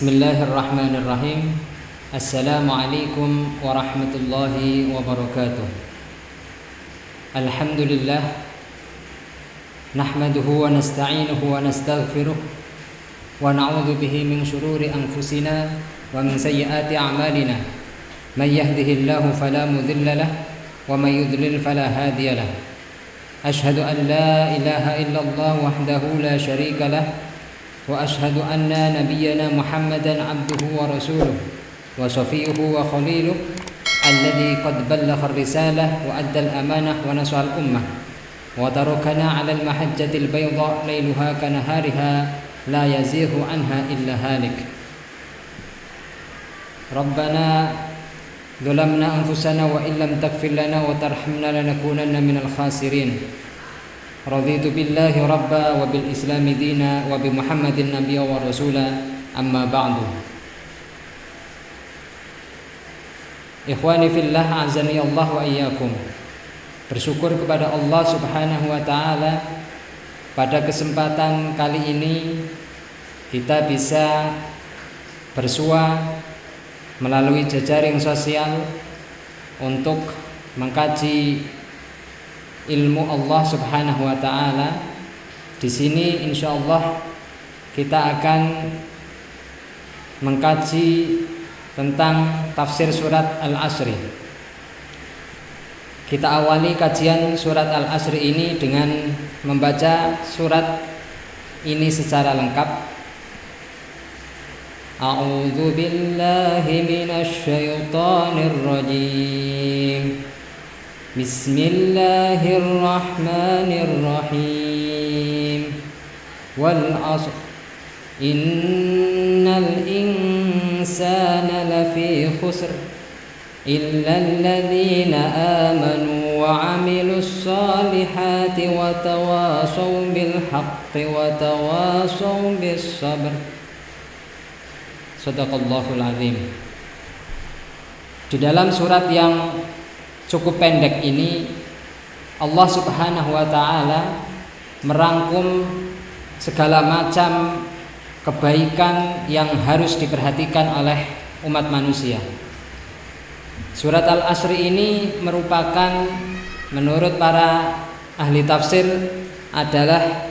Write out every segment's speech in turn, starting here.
بسم الله الرحمن الرحيم. السلام عليكم ورحمة الله وبركاته. الحمد لله نحمده ونستعينه ونستغفره ونعوذ به من شرور أنفسنا ومن سيئات أعمالنا. من يهده الله فلا مذل له ومن يضلل فلا هادي له. أشهد أن لا إله إلا الله وحده لا شريك له وأشهد أن نبينا محمدا عبده ورسوله وصفيه وخليله الذي قد بلغ الرسالة وأدى الأمانة ونصح الأمة. وتركنا على المحجة البيضاء ليلها كنهارها لا يزيغ عنها إلا هالك. ربنا ظلمنا أنفسنا وإن لم تغفر لنا وترحمنا لنكونن من الخاسرين. رضيت بالله ربا وبالإسلام دينا وبمحمد نبيا ورسولا أما بعد Ikhwani fillah azani Allah wa iyyakum. Bersyukur kepada Allah Subhanahu wa taala pada kesempatan kali ini kita bisa bersua melalui jejaring sosial untuk mengkaji ilmu Allah Subhanahu wa taala. Di sini insyaallah kita akan mengkaji tentang tafsir surat Al-Asri. Kita awali kajian surat Al-Asri ini dengan membaca surat ini secara lengkap. A'udzu billahi minasy syaithanir rajim. Bismillahirrahmanirrahim. Wal 'asr. Innal insana lafi khusr إلا الذين آمنوا وعملوا الصالحات وتواصوا بالحق وتواصوا بالصبر صدق الله العظيم Di dalam surat yang cukup pendek ini Allah Subhanahu wa taala merangkum segala macam kebaikan yang harus diperhatikan oleh umat manusia. Surat Al-Asri ini merupakan menurut para ahli tafsir adalah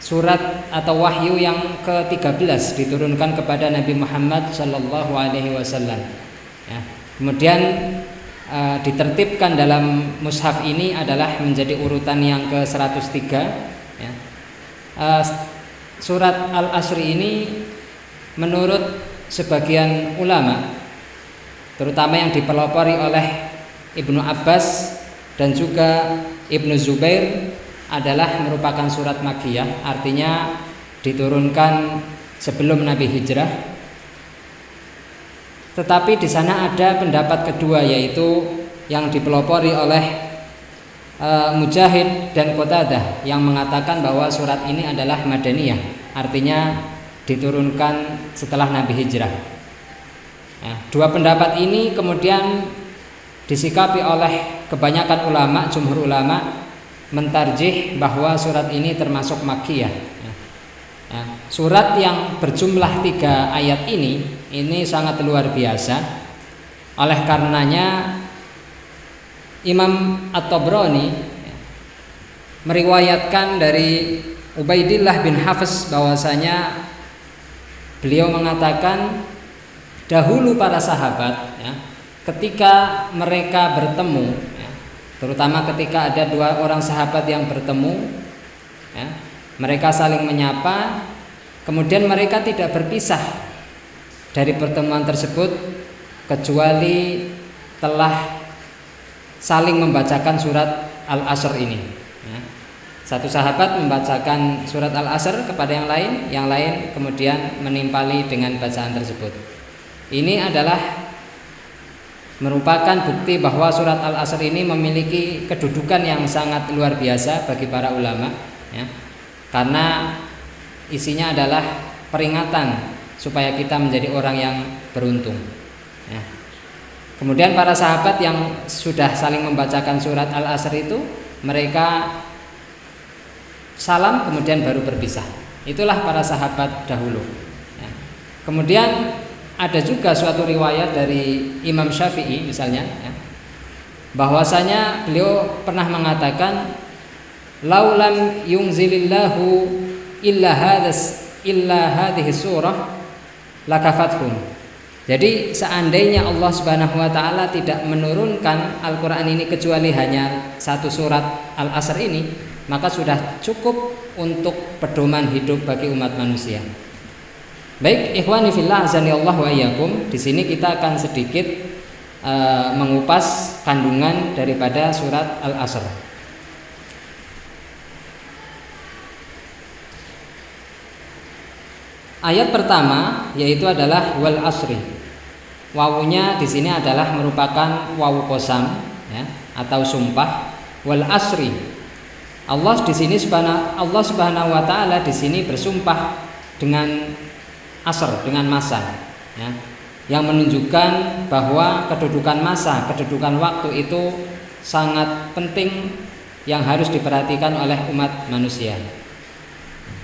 surat atau wahyu yang ke-13 diturunkan kepada Nabi Muhammad Shallallahu alaihi wasallam. Ya. Kemudian uh, ditertibkan dalam mushaf ini adalah menjadi urutan yang ke-103 ya. uh, surat Al-Asri ini menurut sebagian ulama terutama yang dipelopori oleh Ibnu Abbas dan juga Ibnu Zubair adalah merupakan surat Makiyah artinya diturunkan sebelum Nabi hijrah tetapi di sana ada pendapat kedua yaitu yang dipelopori oleh uh, Mujahid dan Qatadah yang mengatakan bahwa surat ini adalah Madaniyah artinya diturunkan setelah Nabi hijrah. Ya, dua pendapat ini kemudian disikapi oleh kebanyakan ulama jumhur ulama mentarjih bahwa surat ini termasuk makiyah Ya, surat yang berjumlah tiga ayat ini ini sangat luar biasa. Oleh karenanya Imam At-Tabrani meriwayatkan dari Ubaidillah bin Hafiz bahwasanya beliau mengatakan dahulu para sahabat ya, ketika mereka bertemu ya, terutama ketika ada dua orang sahabat yang bertemu ya, mereka saling menyapa kemudian mereka tidak berpisah dari pertemuan tersebut kecuali telah saling membacakan surat Al-Asr ini ya. Satu sahabat membacakan surat Al-Asr kepada yang lain, yang lain kemudian menimpali dengan bacaan tersebut. Ini adalah merupakan bukti bahwa surat Al-Asr ini memiliki kedudukan yang sangat luar biasa bagi para ulama ya. Karena isinya adalah peringatan supaya kita menjadi orang yang beruntung. Ya. Kemudian para sahabat yang sudah saling membacakan surat Al-Asr itu mereka salam kemudian baru berpisah. Itulah para sahabat dahulu. Ya. Kemudian ada juga suatu riwayat dari Imam Syafi'i misalnya ya, bahwasanya beliau pernah mengatakan laulam yungzilillahu illa hadas illa hadhihi surah lakafathum jadi seandainya Allah Subhanahu wa taala tidak menurunkan Al-Qur'an ini kecuali hanya satu surat Al-Asr ini, maka sudah cukup untuk pedoman hidup bagi umat manusia. Baik, ikhwani fillah azani Allah wa iyyakum. Di sini kita akan sedikit uh, mengupas kandungan daripada surat Al-Asr. Ayat pertama yaitu adalah wal asri wawunya di sini adalah merupakan wawu kosam ya, atau sumpah wal asri. Allah di sini subhanahu Allah Subhanahu wa taala di sini bersumpah dengan asr dengan masa ya, yang menunjukkan bahwa kedudukan masa, kedudukan waktu itu sangat penting yang harus diperhatikan oleh umat manusia.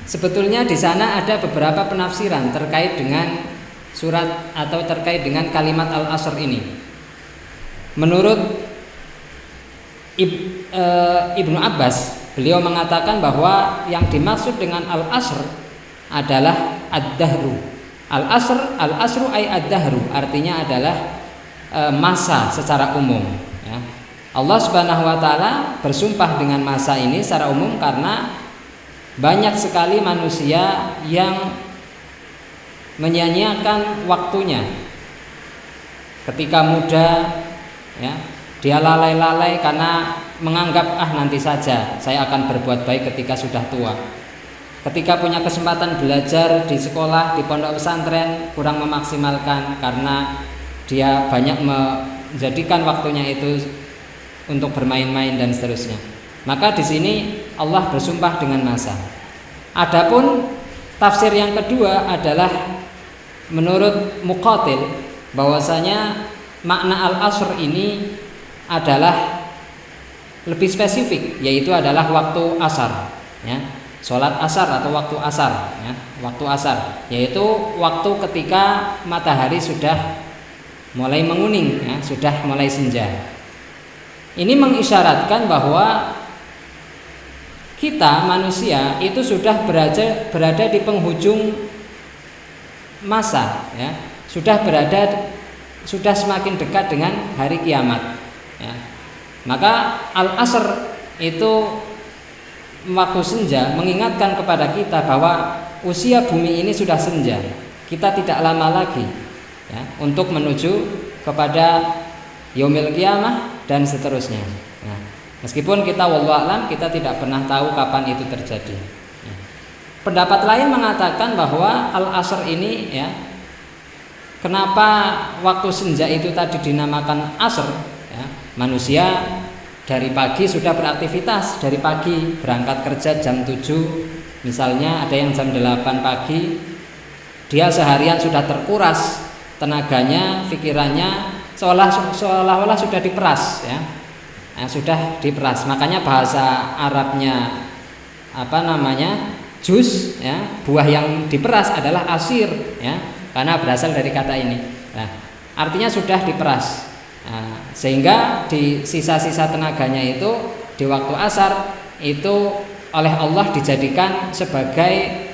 Sebetulnya di sana ada beberapa penafsiran terkait dengan surat atau terkait dengan kalimat al-asr ini. Menurut Ib, e, Ibnu Abbas, beliau mengatakan bahwa yang dimaksud dengan al-asr adalah ad-dahru. Al-asr al-asru ay ad-dahru artinya adalah e, masa secara umum ya. Allah Subhanahu wa taala bersumpah dengan masa ini secara umum karena banyak sekali manusia yang menyanyiakan waktunya. Ketika muda ya dia lalai-lalai karena menganggap ah nanti saja saya akan berbuat baik ketika sudah tua. Ketika punya kesempatan belajar di sekolah di pondok pesantren kurang memaksimalkan karena dia banyak menjadikan waktunya itu untuk bermain-main dan seterusnya maka di sini Allah bersumpah dengan masa. Adapun tafsir yang kedua adalah menurut Muqatil bahwasanya makna al-asr ini adalah lebih spesifik yaitu adalah waktu asar ya. Sholat asar atau waktu asar ya. Waktu asar yaitu waktu ketika matahari sudah mulai menguning ya sudah mulai senja. Ini mengisyaratkan bahwa kita manusia itu sudah berada berada di penghujung masa ya. Sudah berada sudah semakin dekat dengan hari kiamat ya. maka al asr itu waktu senja mengingatkan kepada kita bahwa usia bumi ini sudah senja. Kita tidak lama lagi ya, untuk menuju kepada yaumil kiamah dan seterusnya meskipun kita wallahualam kita tidak pernah tahu kapan itu terjadi. Pendapat lain mengatakan bahwa al-asr ini ya kenapa waktu senja itu tadi dinamakan asr ya, manusia dari pagi sudah beraktivitas dari pagi berangkat kerja jam 7 misalnya ada yang jam 8 pagi dia seharian sudah terkuras tenaganya pikirannya seolah seolah-olah sudah diperas ya nah, sudah diperas. Makanya bahasa Arabnya apa namanya jus ya buah yang diperas adalah asir ya karena berasal dari kata ini. Nah, artinya sudah diperas. Nah, sehingga di sisa-sisa tenaganya itu di waktu asar itu oleh Allah dijadikan sebagai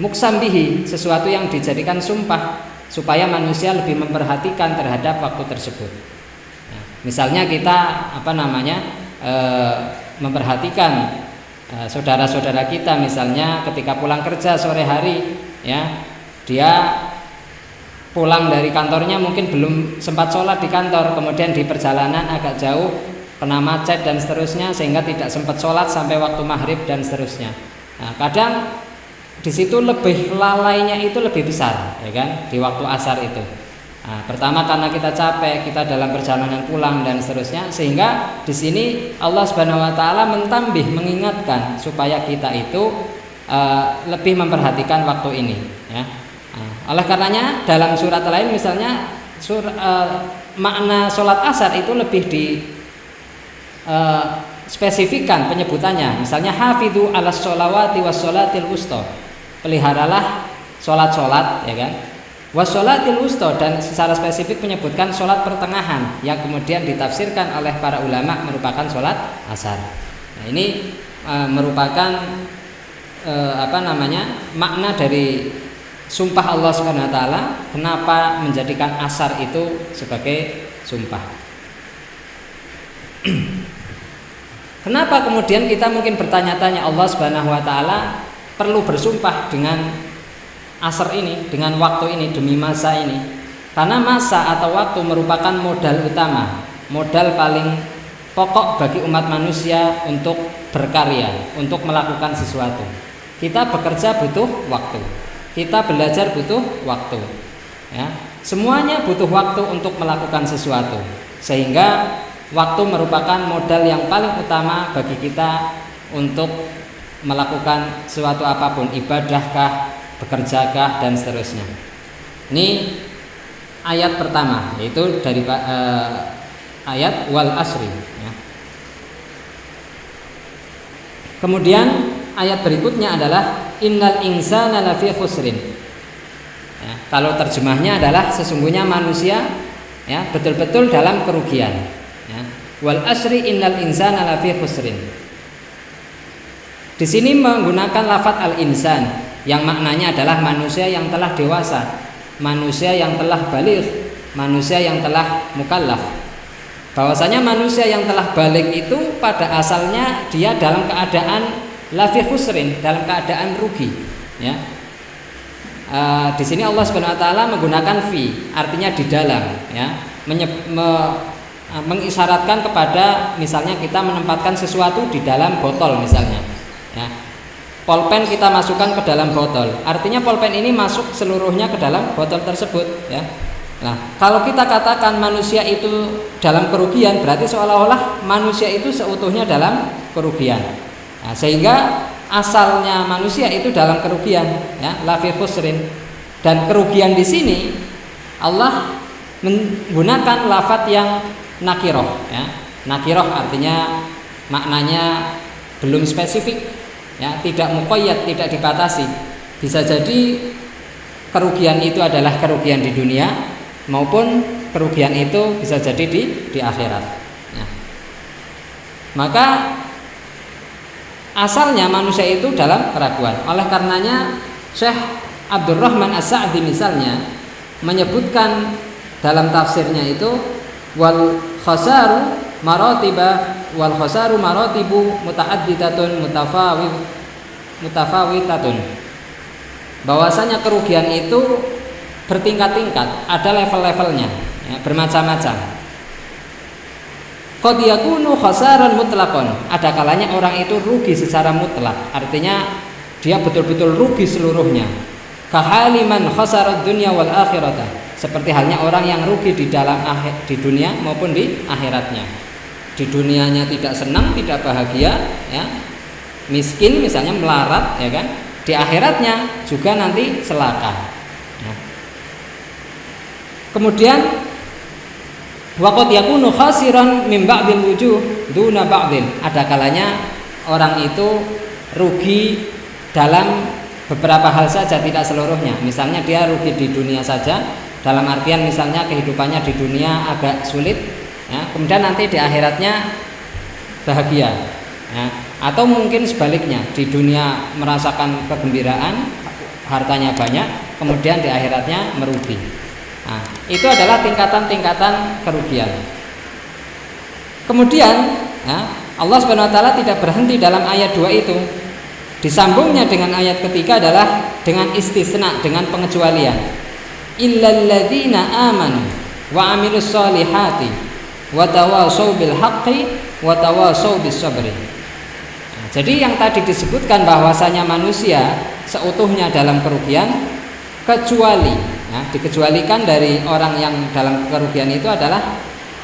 muksambihi sesuatu yang dijadikan sumpah supaya manusia lebih memperhatikan terhadap waktu tersebut misalnya kita apa namanya e, memperhatikan Eh, saudara-saudara kita misalnya ketika pulang kerja sore hari ya dia pulang dari kantornya mungkin belum sempat sholat di kantor kemudian di perjalanan agak jauh kena macet dan seterusnya sehingga tidak sempat sholat sampai waktu maghrib dan seterusnya. Nah, kadang di situ lebih lalainya itu lebih besar ya kan di waktu asar itu Nah, pertama karena kita capek, kita dalam perjalanan pulang dan seterusnya, sehingga di sini Allah Subhanahu Wa Taala mentambih, mengingatkan supaya kita itu uh, lebih memperhatikan waktu ini. Ya. Nah, oleh karenanya dalam surat lain misalnya sur, uh, makna sholat asar itu lebih di uh, spesifikan penyebutannya. Misalnya hafidhu ala sholawati was sholatil usto. Peliharalah sholat-sholat, ya kan? Wasolatil usto dan secara spesifik menyebutkan sholat pertengahan yang kemudian ditafsirkan oleh para ulama merupakan sholat asar. Nah, ini e, merupakan e, apa namanya makna dari sumpah Allah Subhanahu Wa Taala. Kenapa menjadikan asar itu sebagai sumpah? Kenapa kemudian kita mungkin bertanya-tanya Allah Subhanahu Wa Taala perlu bersumpah dengan asar ini dengan waktu ini demi masa ini. Karena masa atau waktu merupakan modal utama modal paling pokok bagi umat manusia untuk berkarya untuk melakukan sesuatu. Kita bekerja butuh waktu kita belajar butuh waktu ya. Semuanya butuh waktu untuk melakukan sesuatu sehingga waktu merupakan modal yang paling utama bagi kita untuk melakukan suatu apa pun ibadahkah bekerjakah dan seterusnya. Ini ayat pertama yaitu dari uh, ayat wal asri. Ya. Kemudian ayat berikutnya adalah innal insana lafi khusrin. Ya, kalau terjemahnya adalah sesungguhnya manusia ya betul-betul dalam kerugian. Ya. Wal asri innal insana lafi khusrin. Di sini menggunakan lafat al insan yang maknanya adalah manusia yang telah dewasa, manusia yang telah balik, manusia yang telah mukallaf. Bahwasanya manusia yang telah balik itu pada asalnya dia dalam keadaan lafi khusrin, dalam keadaan rugi, ya. E, di sini Allah Subhanahu wa taala menggunakan fi, artinya di dalam, ya. Menye, me, e, mengisyaratkan kepada misalnya kita menempatkan sesuatu di dalam botol misalnya. Ya Polpen kita masukkan ke dalam botol. Artinya polpen ini masuk seluruhnya ke dalam botol tersebut ya. Nah, kalau kita katakan manusia itu dalam kerugian, berarti seolah-olah manusia itu seutuhnya dalam kerugian. Nah, sehingga asalnya manusia itu dalam kerugian, ya, lafi khusrin. Dan kerugian di sini Allah menggunakan lafat yang nakiroh, ya. Nakiroh artinya maknanya belum spesifik, ya tidak mukoyat tidak dibatasi. Bisa jadi kerugian itu adalah kerugian di dunia maupun kerugian itu bisa jadi di di akhirat. Ya. maka asalnya manusia itu dalam keraguan. Oleh karenanya Syekh Abdurrahman As-Sa'di misalnya menyebutkan dalam tafsirnya itu wal khasaru maratiba wal khasaru maratibu mutaaddidatun mutafawid mutafawitatun. Bahwasanya kerugian itu bertingkat-tingkat ada level-levelnya ya, bermacam-macam. Qad yakunu khasaran mutlaqan. Ada kalanya orang itu rugi secara mutlak. Artinya dia betul-betul rugi seluruhnya. Kahaliman khasarat dunya wal akhirata. Seperti halnya orang yang rugi di dalam akhir, di dunia maupun di akhiratnya di dunianya tidak senang, tidak bahagia, ya, miskin misalnya melarat, ya kan, di akhiratnya juga nanti celaka. Ya. Kemudian Waqat yakunu khasiran min ba'dil wujuh duna ba'dil. Ada kalanya orang itu rugi dalam beberapa hal saja tidak seluruhnya. Misalnya dia rugi di dunia saja dalam artian misalnya kehidupannya di dunia agak sulit ya, kemudian nanti di akhiratnya bahagia. Ya. atau mungkin sebaliknya di dunia merasakan kegembiraan hartanya banyak kemudian di akhiratnya merugi. Nah, itu adalah tingkatan-tingkatan kerugian. Kemudian ya, Allah Subhanahu Wa Taala tidak berhenti dalam ayat 2 itu. Disambungnya dengan ayat ketiga adalah dengan istisna dengan pengecualian. Illalladzina amanu wa amilus solihati watawasau bil haqqi watawasau sabri. Nah, jadi yang tadi disebutkan bahwasanya manusia seutuhnya dalam kerugian kecuali ya, dikecualikan dari orang yang dalam kerugian itu adalah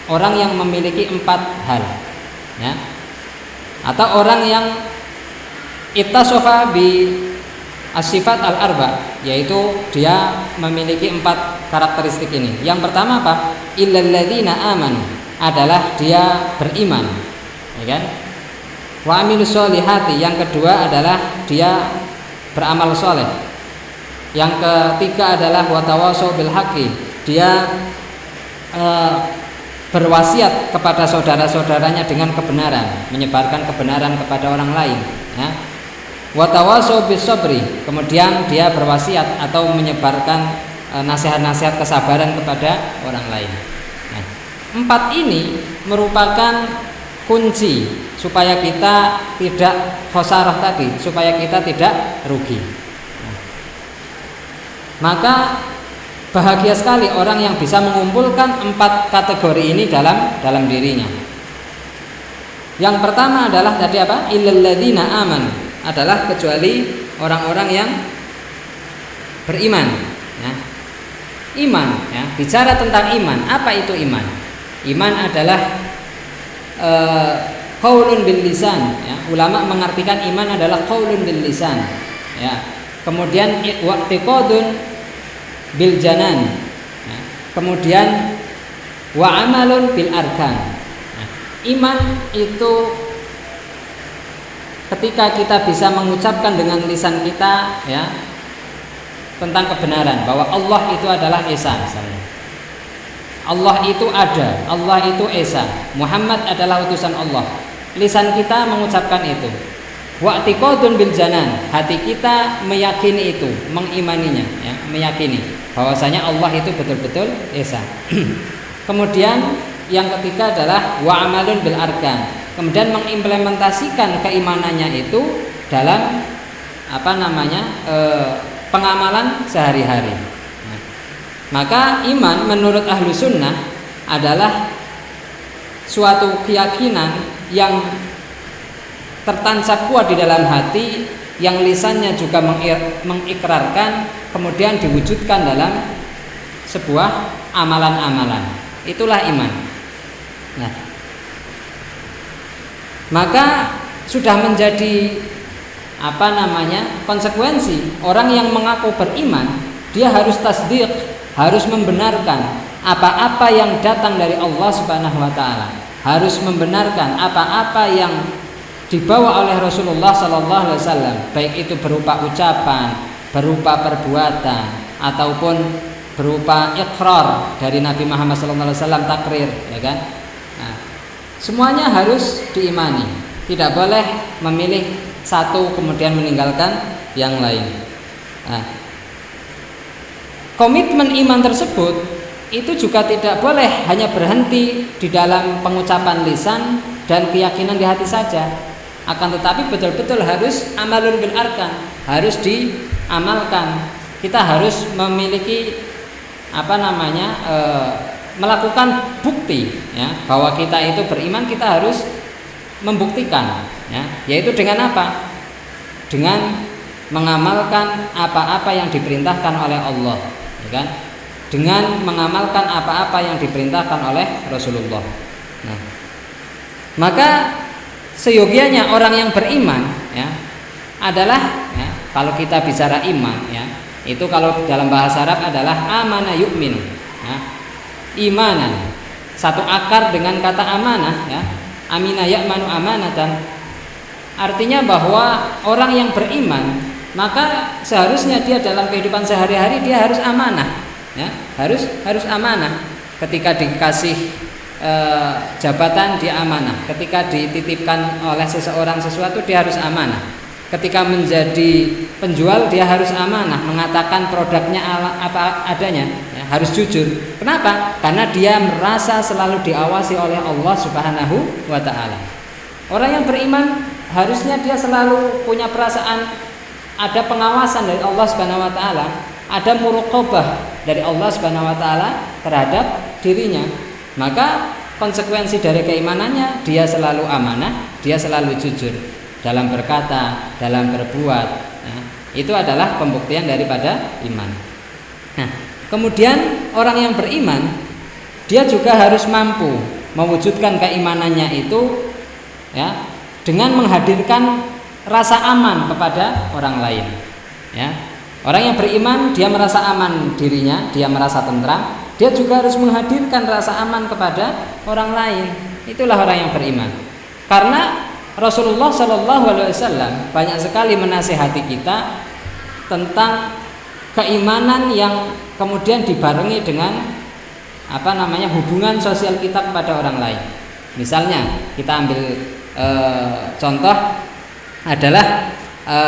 orang yang memiliki empat hal ya. Atau orang yang ittasofa bi asifat al arba yaitu dia memiliki empat karakteristik ini. Yang pertama apa? Illalladzina amanu adalah dia beriman ya kan wa yang kedua adalah dia beramal soleh Yang ketiga adalah watawaso bil haqi. Dia e, berwasiat kepada saudara-saudaranya dengan kebenaran, menyebarkan kebenaran kepada orang lain, ya. Watawaso bis sabri. Kemudian dia berwasiat atau menyebarkan e, nasihat-nasihat kesabaran kepada orang lain. Empat ini merupakan kunci supaya kita tidak khosarah tadi, supaya kita tidak rugi. Maka Bahagia sekali orang yang bisa mengumpulkan empat kategori ini dalam dalam dirinya. Yang pertama adalah tadi apa? Illalladzina aman adalah kecuali orang-orang yang beriman. Ya. Iman, ya. Bicara tentang iman, apa itu iman? Iman adalah uh, bil lisan. Ya. Ulama mengartikan iman adalah qaulun bil lisan. Ya. Kemudian waqtiqadun bil janan ya. kemudian wa amalun bil arkan iman itu ketika kita bisa mengucapkan dengan lisan kita ya tentang kebenaran bahwa Allah itu adalah esa misalnya Allah itu ada Allah itu esa Muhammad adalah utusan Allah lisan kita mengucapkan itu Wa'tiqadun bil janan, hati kita meyakini itu, mengimaninya, ya, meyakini bahwasanya Allah itu betul-betul esa. Kemudian yang ketiga adalah wa amalun bil arkan. Kemudian mengimplementasikan keimanannya itu dalam apa namanya? E, pengamalan sehari-hari. Maka iman menurut ahlu sunnah adalah suatu keyakinan yang tertancap kuat di dalam hati yang lisannya juga mengikrarkan kemudian diwujudkan dalam sebuah amalan-amalan. Itulah iman. Nah maka sudah menjadi apa namanya konsekuensi. Orang yang mengaku beriman dia harus tasdik harus membenarkan apa-apa yang datang dari Allah Subhanahu wa taala harus membenarkan apa-apa yang dibawa oleh Rasulullah Sallallahu Alaihi Wasallam baik itu berupa ucapan, berupa perbuatan ataupun berupa ikrar dari Nabi Muhammad Sallallahu Alaihi Wasallam takrir, ya kan? Nah, semuanya harus diimani, tidak boleh memilih satu kemudian meninggalkan yang lain. Nah, komitmen iman tersebut itu juga tidak boleh hanya berhenti di dalam pengucapan lisan dan keyakinan di hati saja. Akan tetapi betul-betul harus amalun bil arkan harus diamalkan. Kita harus memiliki apa namanya e, melakukan bukti ya bahwa kita itu beriman kita harus membuktikan ya. Yaitu dengan apa? Dengan mengamalkan apa-apa yang diperintahkan oleh Allah kan? Dengan mengamalkan apa-apa yang diperintahkan oleh Rasulullah. Nah maka seyogianya orang yang beriman ya adalah ya, kalau kita bicara iman ya itu kalau dalam bahasa Arab adalah amanah yukmin ya, imanan. Satu akar dengan kata amanah ya amina ya'manu amanatan. Artinya bahwa orang yang beriman maka seharusnya dia dalam kehidupan sehari-hari dia harus amanah ya harus harus amanah ketika dikasih e, jabatan dia amanah. Ketika dititipkan oleh seseorang sesuatu dia harus amanah. Ketika menjadi penjual dia harus amanah, mengatakan produknya apa adanya, ya, harus jujur. Kenapa? Karena dia merasa selalu diawasi oleh Allah Subhanahu wa taala. Orang yang beriman harusnya dia selalu punya perasaan ada pengawasan dari Allah Subhanahu wa taala, ada muraqabah dari Allah Subhanahu wa taala terhadap dirinya maka konsekuensi dari keimanannya dia selalu amanah, dia selalu jujur dalam berkata, dalam berbuat. Nah, itu adalah pembuktian daripada iman. Nah, kemudian orang yang beriman dia juga harus mampu mewujudkan keimanannya itu ya dengan menghadirkan rasa aman kepada orang lain. Ya. Orang yang beriman dia merasa aman dirinya, dia merasa tentram, dia juga harus menghadirkan rasa aman kepada orang lain. Itulah orang yang beriman. Karena Rasulullah Shallallahu Alaihi Wasallam banyak sekali menasehati kita tentang keimanan yang kemudian dibarengi dengan apa namanya hubungan sosial kita kepada orang lain. Misalnya kita ambil e, contoh adalah e,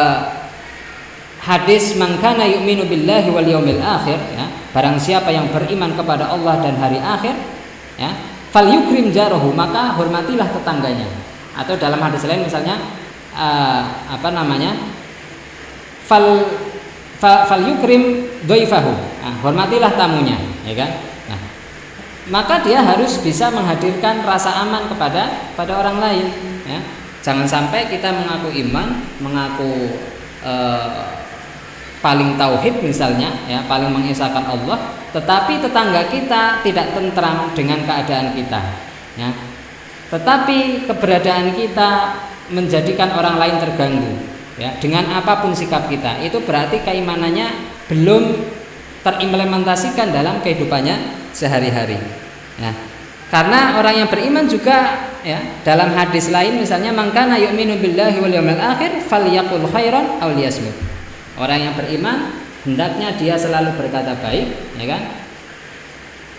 hadis mangkana yu'minu billahi wal yaumil akhir ya barang siapa yang beriman kepada Allah dan hari akhir ya fal yukrim jarahu maka hormatilah tetangganya atau dalam hadis lain misalnya e, apa namanya fal fal, yukrim doifahu nah, hormatilah tamunya ya kan maka dia harus bisa menghadirkan rasa aman kepada pada orang lain ya. Jangan sampai kita mengaku iman mengaku eh, paling tauhid misalnya ya paling mengisahkan Allah tetapi tetangga kita tidak tentram dengan keadaan kita ya tetapi keberadaan kita menjadikan orang lain terganggu ya dengan apa pun sikap kita itu berarti keimanannya belum terimplementasikan dalam kehidupannya sehari-hari. Ya. Karena orang yang beriman juga ya dalam hadis lain misalnya mangkana yu'minu billahi wal yawmil akhir falyaqul khairan aw liyasmut. Orang yang beriman hendaknya dia selalu berkata baik, ya kan?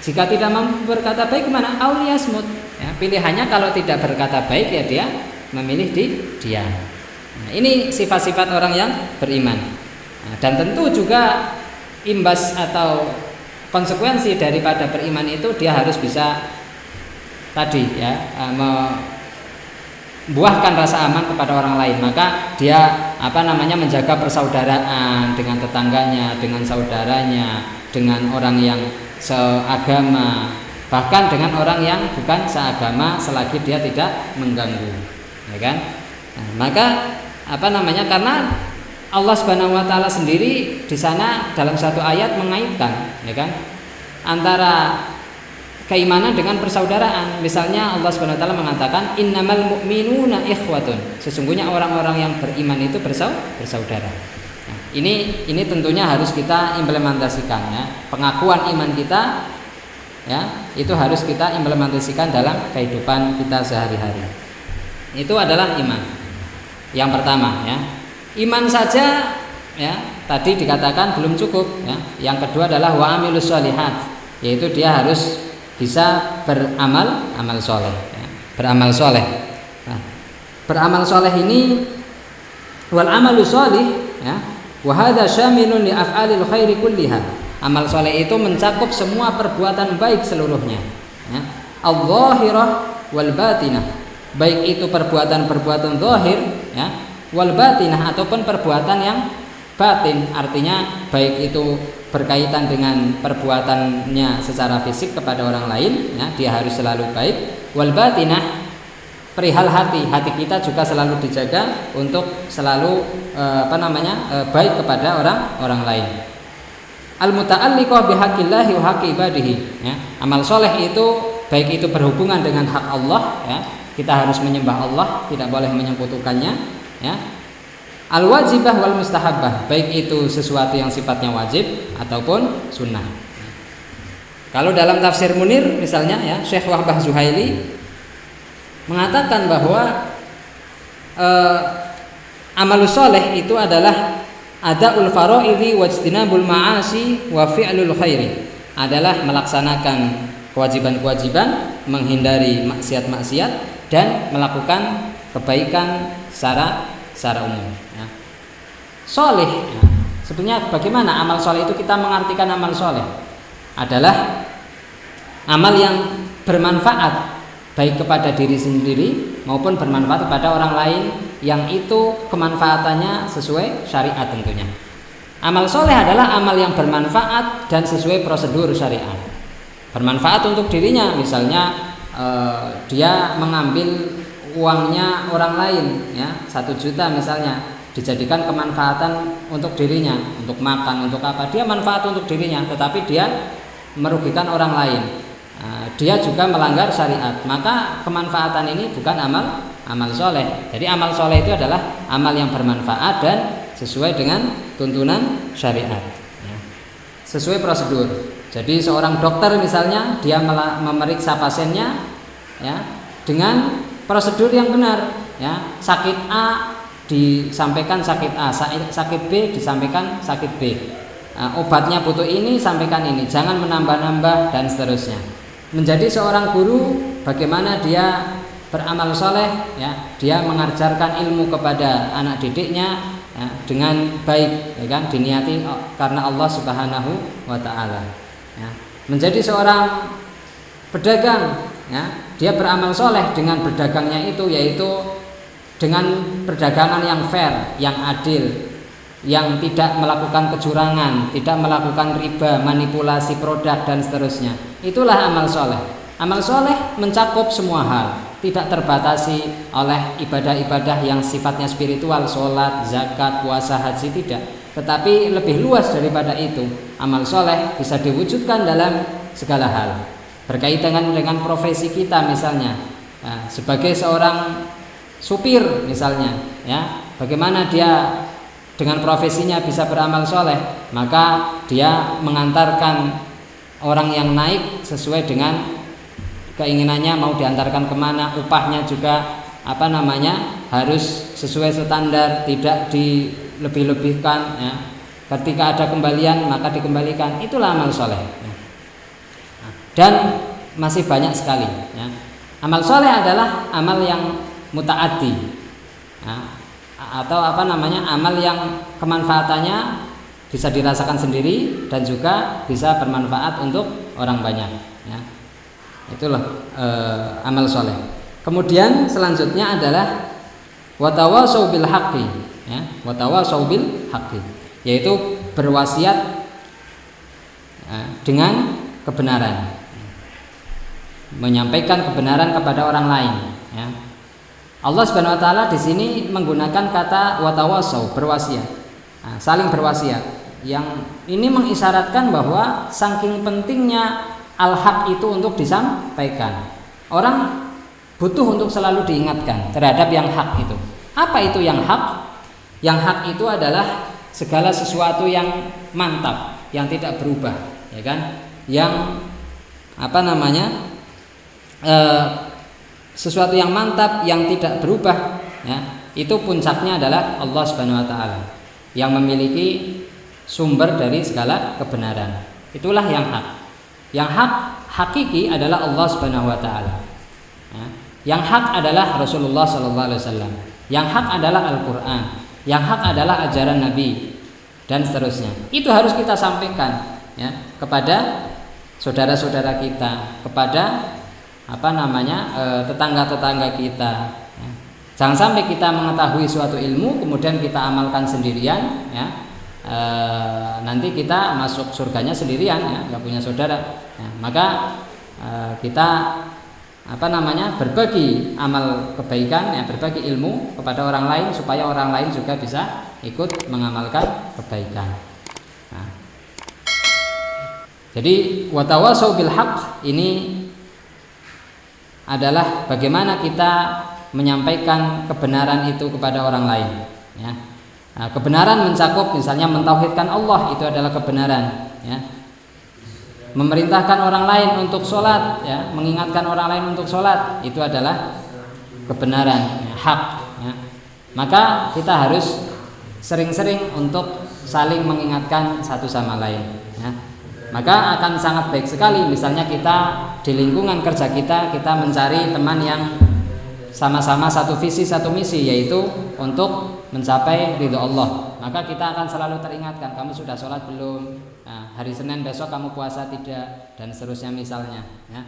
Jika tidak mampu berkata baik mana aw liyasmut. Ya, pilihannya kalau tidak berkata baik ya dia memilih di diam. Nah, ini sifat-sifat orang yang beriman. Nah, dan tentu juga imbas atau konsekuensi daripada beriman itu dia harus bisa tadi ya eh, membuahkan rasa aman kepada orang lain. Maka dia apa namanya menjaga persaudaraan dengan tetangganya dengan saudaranya dengan orang yang seagama bahkan dengan orang yang bukan seagama selagi dia tidak mengganggu ya kan? Nah, maka apa namanya karena Allah Subhanahu wa taala sendiri di sana dalam satu ayat mengaitkan ya kan? Antara keimanan dengan persaudaraan. Misalnya Allah Subhanahu wa taala mengatakan innamal mu'minuna ikhwatun. Sesungguhnya orang-orang yang beriman itu bersaudara. Nah, ini ini tentunya harus kita implementasikan ya. Pengakuan iman kita ya, itu harus kita implementasikan dalam kehidupan kita sehari-hari. Itu adalah iman. Yang pertama ya. Iman saja ya tadi dikatakan belum cukup ya. Yang kedua adalah wa amilus solihat yaitu dia harus bisa beramal amal soleh ya. beramal soleh nah, beramal soleh ini wal amalu soleh ya wahada syamilun li af'alil khairi kulliha amal soleh itu mencakup semua perbuatan baik seluruhnya ya. al-zahirah wal batinah baik itu perbuatan-perbuatan zahir ya wal batinah ataupun perbuatan yang batin artinya baik itu berkaitan dengan perbuatannya secara fisik kepada orang lain ya dia harus selalu baik. Wal batinah perihal hati. Hati kita juga selalu dijaga untuk selalu e, apa namanya e, baik kepada orang orang lain. Al muta'alliqah bihaqillah wa ya. Amal soleh itu baik itu berhubungan dengan hak Allah ya. Kita harus menyembah Allah tidak boleh menyekutukannya ya al wajibah wal mustahabah baik itu sesuatu yang sifatnya wajib ataupun sunnah. Kalau dalam tafsir Munir misalnya ya Syekh Wahbah Zuhaili mengatakan bahwa eh, amalus soleh itu adalah ada ulfaroidi wajtinabul ma'asi wa fi'lul khairi. Adalah melaksanakan kewajiban-kewajiban menghindari maksiat-maksiat dan melakukan kebaikan secara secara umum ya. soleh ya. sebetulnya bagaimana amal soleh itu kita mengartikan amal soleh adalah amal yang bermanfaat baik kepada diri sendiri maupun bermanfaat kepada orang lain yang itu kemanfaatannya sesuai syariat tentunya amal soleh adalah amal yang bermanfaat dan sesuai prosedur syariat bermanfaat untuk dirinya misalnya eh, dia mengambil uangnya orang lain ya. Satu juta misalnya dijadikan kemanfaatan untuk dirinya untuk makan untuk apa. Dia manfaat untuk dirinya tetapi dia merugikan orang lain. Nah, dia juga melanggar syariat. Maka kemanfaatan ini bukan amal amal soleh. Jadi amal soleh itu adalah amal yang bermanfaat dan sesuai dengan tuntunan syariat ya. sesuai prosedur. Jadi seorang dokter misalnya dia memeriksa pasiennya ya dengan prosedur yang benar ya. Sakit A disampaikan sakit A sakit B disampaikan sakit B. Uh, obatnya butuh ini sampaikan ini. Jangan menambah-nambah dan seterusnya. Menjadi seorang guru bagaimana dia beramal soleh ya. Dia mengajarkan ilmu kepada anak didiknya ya, dengan baik ya kan? Diniati karena Allah Subhanahu wa taala ya. menjadi seorang pedagang ya dia beramal soleh dengan berdagangnya itu yaitu dengan perdagangan yang fair yang adil yang tidak melakukan kecurangan tidak melakukan riba manipulasi produk dan seterusnya itulah amal soleh amal soleh mencakup semua hal tidak terbatasi oleh ibadah-ibadah yang sifatnya spiritual, sholat, zakat, puasa, haji tidak. Tetapi lebih luas daripada itu, amal soleh bisa diwujudkan dalam segala hal. Berkaitan dengan profesi kita misalnya, nah, sebagai seorang supir misalnya, ya, bagaimana dia dengan profesinya bisa beramal soleh, maka dia mengantarkan orang yang naik sesuai dengan keinginannya mau diantarkan ke mana upahnya juga apa namanya harus sesuai standar tidak dilebih-lebihkan ya. ketika ada kembalian maka dikembalikan itulah amal soleh ya. Dan masih banyak sekali ya. amal soleh adalah amal yang mutaati ya. atau apa namanya amal yang kemanfaatannya bisa dirasakan sendiri dan juga bisa bermanfaat untuk orang banyak ya itulah e, amal soleh kemudian selanjutnya adalah watawasau bil haqqi ya watawasau bil haqqi yaitu berwasiat ya, dengan kebenaran menyampaikan kebenaran kepada orang lain ya. Allah Subhanahu wa taala di sini menggunakan kata watawasau berwasiat nah, saling berwasiat yang ini mengisyaratkan bahwa saking pentingnya al-haq itu untuk disampaikan. Orang butuh untuk selalu diingatkan terhadap yang hak itu. Apa itu yang hak? Yang hak itu adalah segala sesuatu yang mantap, yang tidak berubah, ya kan? Yang apa namanya? E, sesuatu yang mantap yang tidak berubah, ya. Itu puncaknya adalah Allah Subhanahu wa taala yang memiliki sumber dari segala kebenaran. Itulah yang hak. Yang hak hakiki adalah Allah Subhanahu wa taala. Ya. Yang hak adalah Rasulullah sallallahu alaihi wasallam. Yang hak adalah Al-Qur'an. Yang hak adalah ajaran Nabi dan seterusnya. Itu harus kita sampaikan ya kepada saudara-saudara kita, kepada apa namanya eh, tetangga-tetangga kita. Ya. Jangan sampai kita mengetahui suatu ilmu kemudian kita amalkan sendirian ya. E, nanti kita masuk surganya sendirian ya. Nggak punya saudara ya, maka e, kita apa namanya berbagi amal kebaikan ya berbagi ilmu kepada orang lain supaya orang lain juga bisa ikut mengamalkan kebaikan. Nah, jadi watawasau bil ini adalah bagaimana kita menyampaikan kebenaran itu kepada orang lain ya Nah, kebenaran mencakup misalnya mentauhidkan Allah itu adalah kebenaran, ya. Memerintahkan orang lain untuk sholat, ya, mengingatkan orang lain untuk sholat itu adalah kebenaran, ya, hak. Ya. Maka kita harus sering-sering untuk saling mengingatkan satu sama lain. Maka akan sangat baik sekali misalnya kita di lingkungan kerja kita kita mencari teman yang sama-sama satu visi satu misi yaitu untuk mencapai ridho Allah maka kita akan selalu teringatkan kamu sudah sholat belum nah, hari Senin besok kamu puasa tidak dan seterusnya misalnya ya.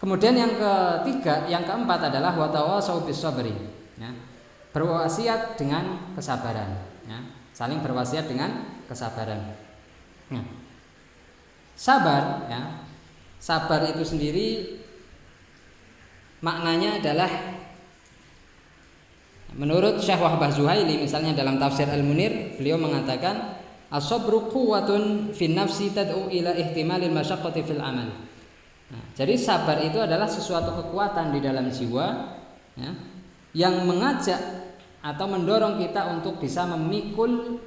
kemudian yang ketiga yang keempat adalah watawa saubis sabri ya. berwasiat dengan kesabaran ya. saling berwasiat dengan kesabaran ya. Sabar ya sabar itu sendiri maknanya adalah Menurut Syekh Wahbah Zuhaili misalnya dalam tafsir Al-Munir, beliau mengatakan as-sabru quwwatun nafsi tad'u ila ihtimalil masyaqqati fil amal. Nah, jadi sabar itu adalah sesuatu kekuatan di dalam jiwa ya, yang mengajak atau mendorong kita untuk bisa memikul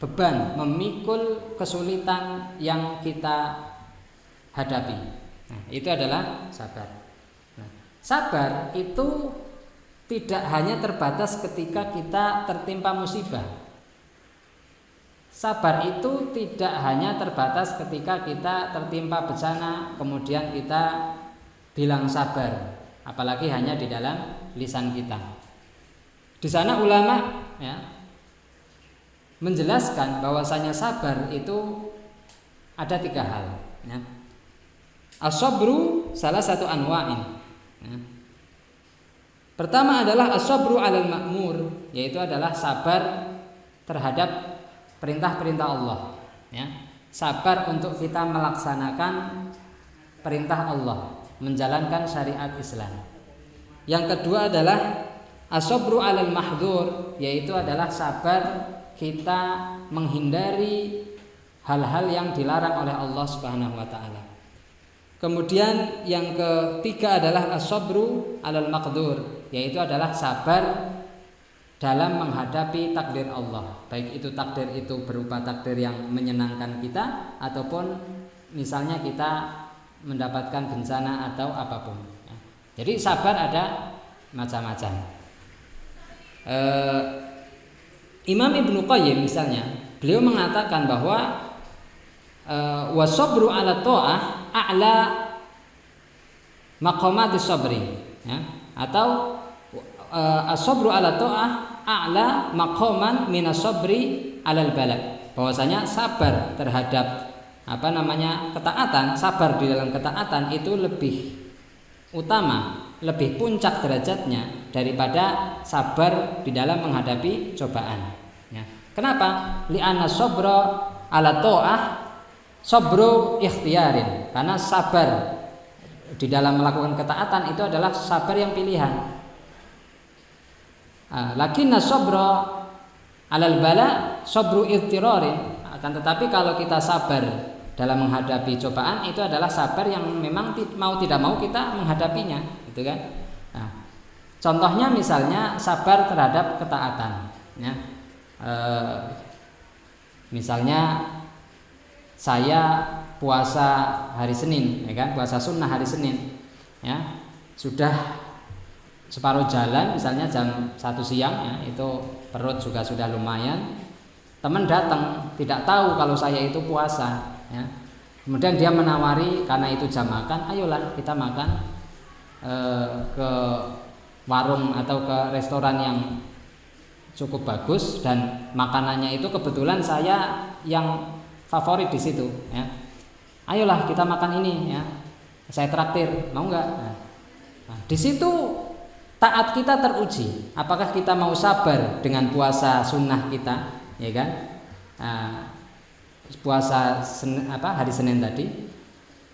beban, memikul kesulitan yang kita hadapi. Nah, itu adalah sabar. Nah, sabar itu tidak hanya terbatas ketika kita tertimpa musibah. sabar itu tidak hanya terbatas ketika kita tertimpa bencana kemudian kita bilang sabar apalagi hanya di dalam lisan kita di sana ulama ya menjelaskan bahwasanya sabar itu ada tiga hal. Ya. asobru salah satu anwa'in. Ya. pertama adalah asobru alal makmur yaitu adalah sabar terhadap perintah-perintah Allah. Ya. Sabar untuk kita melaksanakan perintah Allah menjalankan syariat Islam. Yang kedua adalah asobru alal mahdur yaitu adalah sabar kita menghindari hal-hal yang dilarang oleh Allah Subhanahu wa taala. Kemudian yang ketiga adalah asobru alal maqdur yaitu adalah sabar dalam menghadapi takdir Allah. Baik itu takdir itu berupa takdir yang menyenangkan kita ataupun misalnya kita mendapatkan bencana atau apa pun. Jadi sabar ada macam-macam. E, Imam Ibnu Qayyim misalnya beliau mengatakan bahwa e, wasobru ala to'ah a'la maqamati sabri ya. atau e, asobru ala to'ah a'la maqaman minasabri alal balak bahwasanya sabar terhadap apa namanya ketaatan sabar di dalam ketaatan itu lebih utama lebih puncak derajatnya daripada sabar di dalam menghadapi cobaan. Kenapa? Li'anna sabra ala to'ah sabru ikhtiarin karena sabar. Di dalam melakukan ketaatan itu adalah sabar yang pilihan. Ah, lakinna sabra alal bala sabru ittirarin akan tetapi kalau kita sabar dalam menghadapi cobaan itu adalah sabar yang memang mau tidak mau kita menghadapinya. Gitu kan? Nah, contohnya misalnya sabar terhadap ketaatan ya e, misalnya saya puasa hari Senin ya kan? Puasa sunnah hari Senin ya. Sudah separuh jalan misalnya jam satu siang ya itu perut juga sudah lumayan. Teman datang tidak tahu kalau saya itu puasa ya. Kemudian dia menawari karena itu jam makan ayolah kita makan e, ke warung atau ke restoran yang cukup bagus dan makanannya itu kebetulan saya yang favorit di situ ya. Ayolah kita makan ini ya. Saya traktir mau nggak? Nah, nah, di situ taat kita teruji apakah kita mau sabar dengan puasa sunnah kita ya kan? Nah, puasa sen, apa hari Senin tadi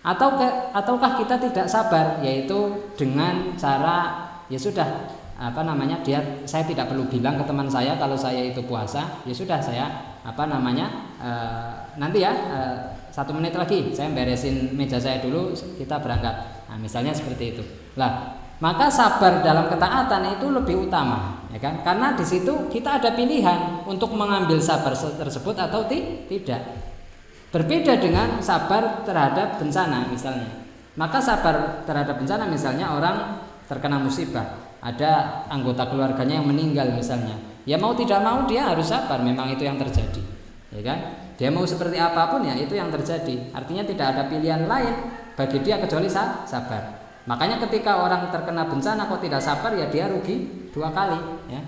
atau ataukah kita tidak sabar yaitu dengan cara ya sudah apa namanya dia saya tidak perlu bilang ke teman saya kalau saya itu puasa ya sudah saya apa namanya e, nanti ya e, satu menit lagi saya beresin meja saya dulu kita berangkat. Nah, misalnya seperti itu. Lah maka sabar dalam ketaatan itu lebih utama ya kan? Karena di situ kita ada pilihan untuk mengambil sabar tersebut atau tidak. Berbeda dengan sabar terhadap bencana misalnya. Maka sabar terhadap bencana misalnya orang terkena musibah ada anggota keluarganya yang meninggal misalnya ya mau tidak mau dia harus sabar memang itu yang terjadi ya kan dia mau seperti apa pun ya itu yang terjadi artinya tidak ada pilihan lain bagi dia kecuali sabar Makanya ketika orang terkena bencana kok tidak sabar ya dia rugi dua kali ya.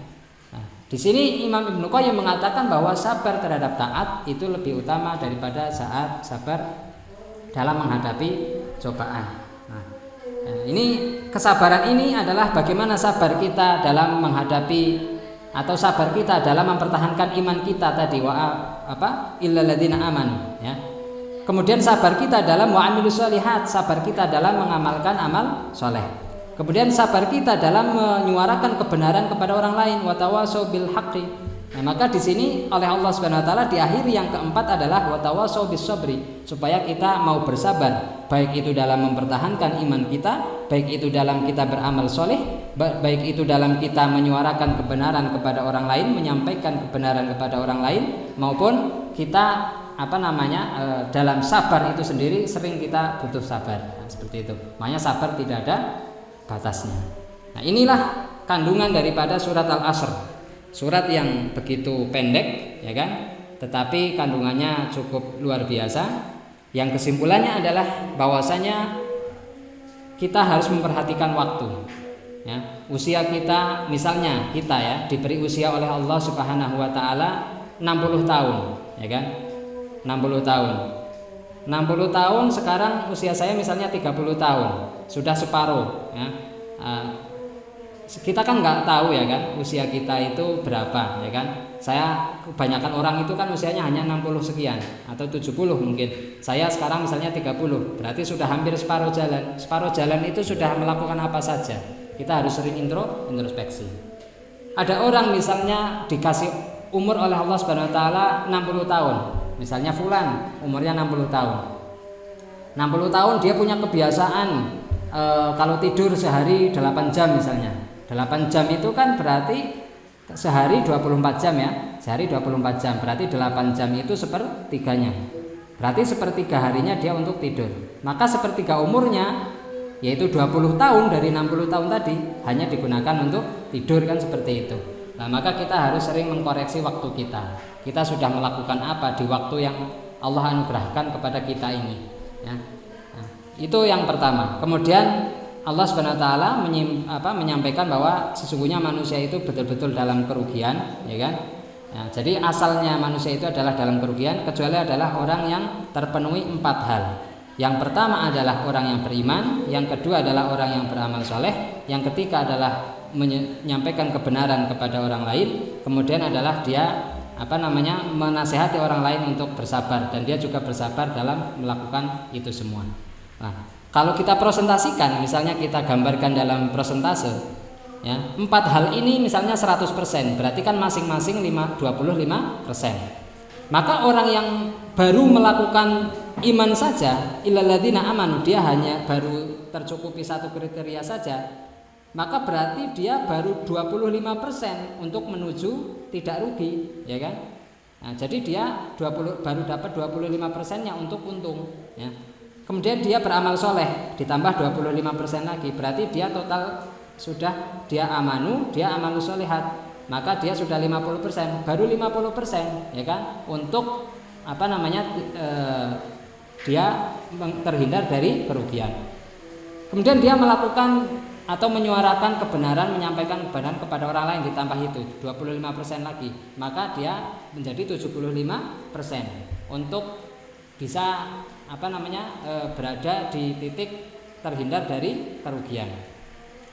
Nah, di sini Imam Ibnu Qayyim mengatakan bahwa sabar terhadap taat itu lebih utama daripada saat sabar dalam menghadapi cobaan. Nah, ini kesabaran ini adalah bagaimana sabar kita dalam menghadapi atau sabar kita dalam mempertahankan iman kita tadi wa apa illalladzina amanu ya Kemudian sabar kita dalam wa'amilu sholihat, sabar kita dalam mengamalkan amal soleh. Kemudian sabar kita dalam menyuarakan kebenaran kepada orang lain, watawasau bil haqqi. Nah, maka di sini oleh Allah Subhanahu wa taala di akhir yang keempat adalah watawasau bis sabri, supaya kita mau bersabar, baik itu dalam mempertahankan iman kita, baik itu dalam kita beramal soleh, baik itu dalam kita menyuarakan kebenaran kepada orang lain, menyampaikan kebenaran kepada orang lain, maupun kita apa namanya e, dalam sabar itu sendiri sering kita butuh sabar. Nah, seperti itu. Makanya sabar tidak ada batasnya. Nah inilah kandungan daripada surat al asr surat yang begitu pendek ya kan tetapi kandungannya cukup luar biasa. Yang kesimpulannya adalah bahwasanya kita harus memperhatikan waktu. Ya, usia kita misalnya kita ya diberi usia oleh Allah Subhanahu wa taala 60 tahun, ya kan? 60 tahun. 60 tahun sekarang usia saya misalnya 30 tahun, sudah separuh ya. Uh, kita kan nggak tahu ya kan usia kita itu berapa ya kan? Saya kebanyakan orang itu kan usianya hanya 60 sekian atau 70 mungkin. Saya sekarang misalnya 30 berarti sudah hampir separuh jalan. Separuh jalan itu sudah melakukan apa saja. Kita harus sering intro introspeksi. Ada orang misalnya dikasih umur oleh Allah Subhanahu wa taala 60 tahun. Misalnya fulan umurnya 60 tahun. 60 tahun dia punya kebiasaan e, kalau tidur sehari 8 jam misalnya 8 jam itu kan berarti sehari 24 jam ya? Sehari 24 jam berarti 8 jam itu sepertiganya. Berarti sepertiga harinya dia untuk tidur. Maka sepertiga umurnya yaitu 20 tahun dari 60 tahun tadi hanya digunakan untuk tidur kan seperti itu. Nah maka kita harus sering mengkoreksi waktu kita. Kita sudah melakukan apa di waktu yang Allah anugerahkan kepada kita ini ya? Nah, itu yang pertama. Kemudian Allah Subhanahu wa taala menyampaikan bahwa sesungguhnya manusia itu betul-betul dalam kerugian, ya kan? Ya, jadi asalnya manusia itu adalah dalam kerugian kecuali adalah orang yang terpenuhi empat hal. Yang pertama adalah orang yang beriman, yang kedua adalah orang yang beramal soleh, yang ketiga adalah menyampaikan kebenaran kepada orang lain, kemudian adalah dia apa namanya menasehati orang lain untuk bersabar dan dia juga bersabar dalam melakukan itu semua. Nah, kalau kita presentasikan, misalnya kita gambarkan dalam prosentase, ya, empat hal ini misalnya 100%, berarti kan masing-masing 5, 25%. Maka orang yang baru melakukan iman saja, ilaladina aman, dia hanya baru tercukupi satu kriteria saja, maka berarti dia baru 25% untuk menuju tidak rugi, ya kan? Nah, jadi dia 20 baru dapat 25 persennya untuk untung, ya. Kemudian dia beramal soleh ditambah 25% lagi. Berarti dia total sudah dia amanu, dia amalu solehat. Maka dia sudah 50% baru 50% ya kan? Untuk apa namanya e, dia terhindar dari kerugian. Kemudian dia melakukan atau menyuarakan kebenaran menyampaikan kebenaran kepada orang lain ditambah itu 25% lagi. Maka dia menjadi 75% untuk bisa apa namanya e, berada di titik terhindar dari kerugian.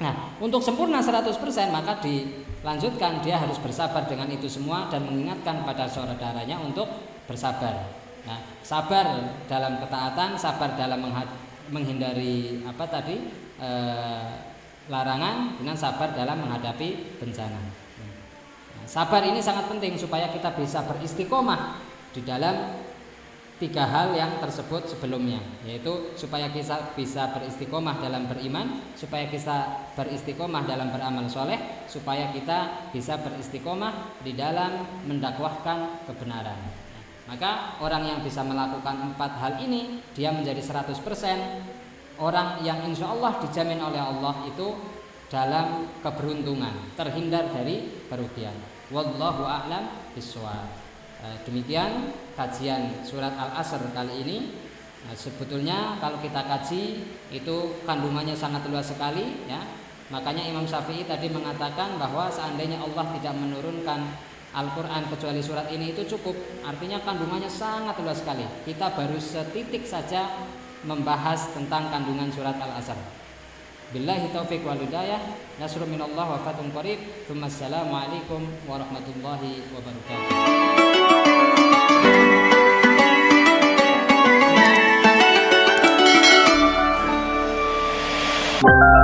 Nah, untuk sempurna 100% maka dilanjutkan dia harus bersabar dengan itu semua dan mengingatkan pada saudaranya untuk bersabar. Nah, sabar dalam ketaatan, sabar dalam menghindari apa tadi e, larangan dengan sabar dalam menghadapi bencana. Nah, sabar ini sangat penting supaya kita bisa beristiqomah di dalam tiga hal yang tersebut sebelumnya yaitu supaya kita bisa beristiqomah dalam beriman supaya kita beristiqomah dalam beramal soleh supaya kita bisa beristiqomah di dalam mendakwahkan kebenaran. Maka orang yang bisa melakukan empat hal ini dia menjadi 100% orang yang insya Allah dijamin oleh Allah itu dalam keberuntungan terhindar dari kerugian. Wallahu a'lam bishawab demikian kajian surat Al-Asr kali ini. Nah, sebetulnya kalau kita kaji itu kandungannya sangat luas sekali ya. Makanya Imam Syafi'i tadi mengatakan bahwa seandainya Allah tidak menurunkan Al-Quran kecuali surat ini itu cukup. Artinya kandungannya sangat luas sekali. Kita baru setitik saja membahas tentang kandungan surat Al-Asr. Billahi taufiq wal hidayah. Nasrul minallah wa fatun qarib Assalamualaikum warahmatullahi wabarakatuh Bye.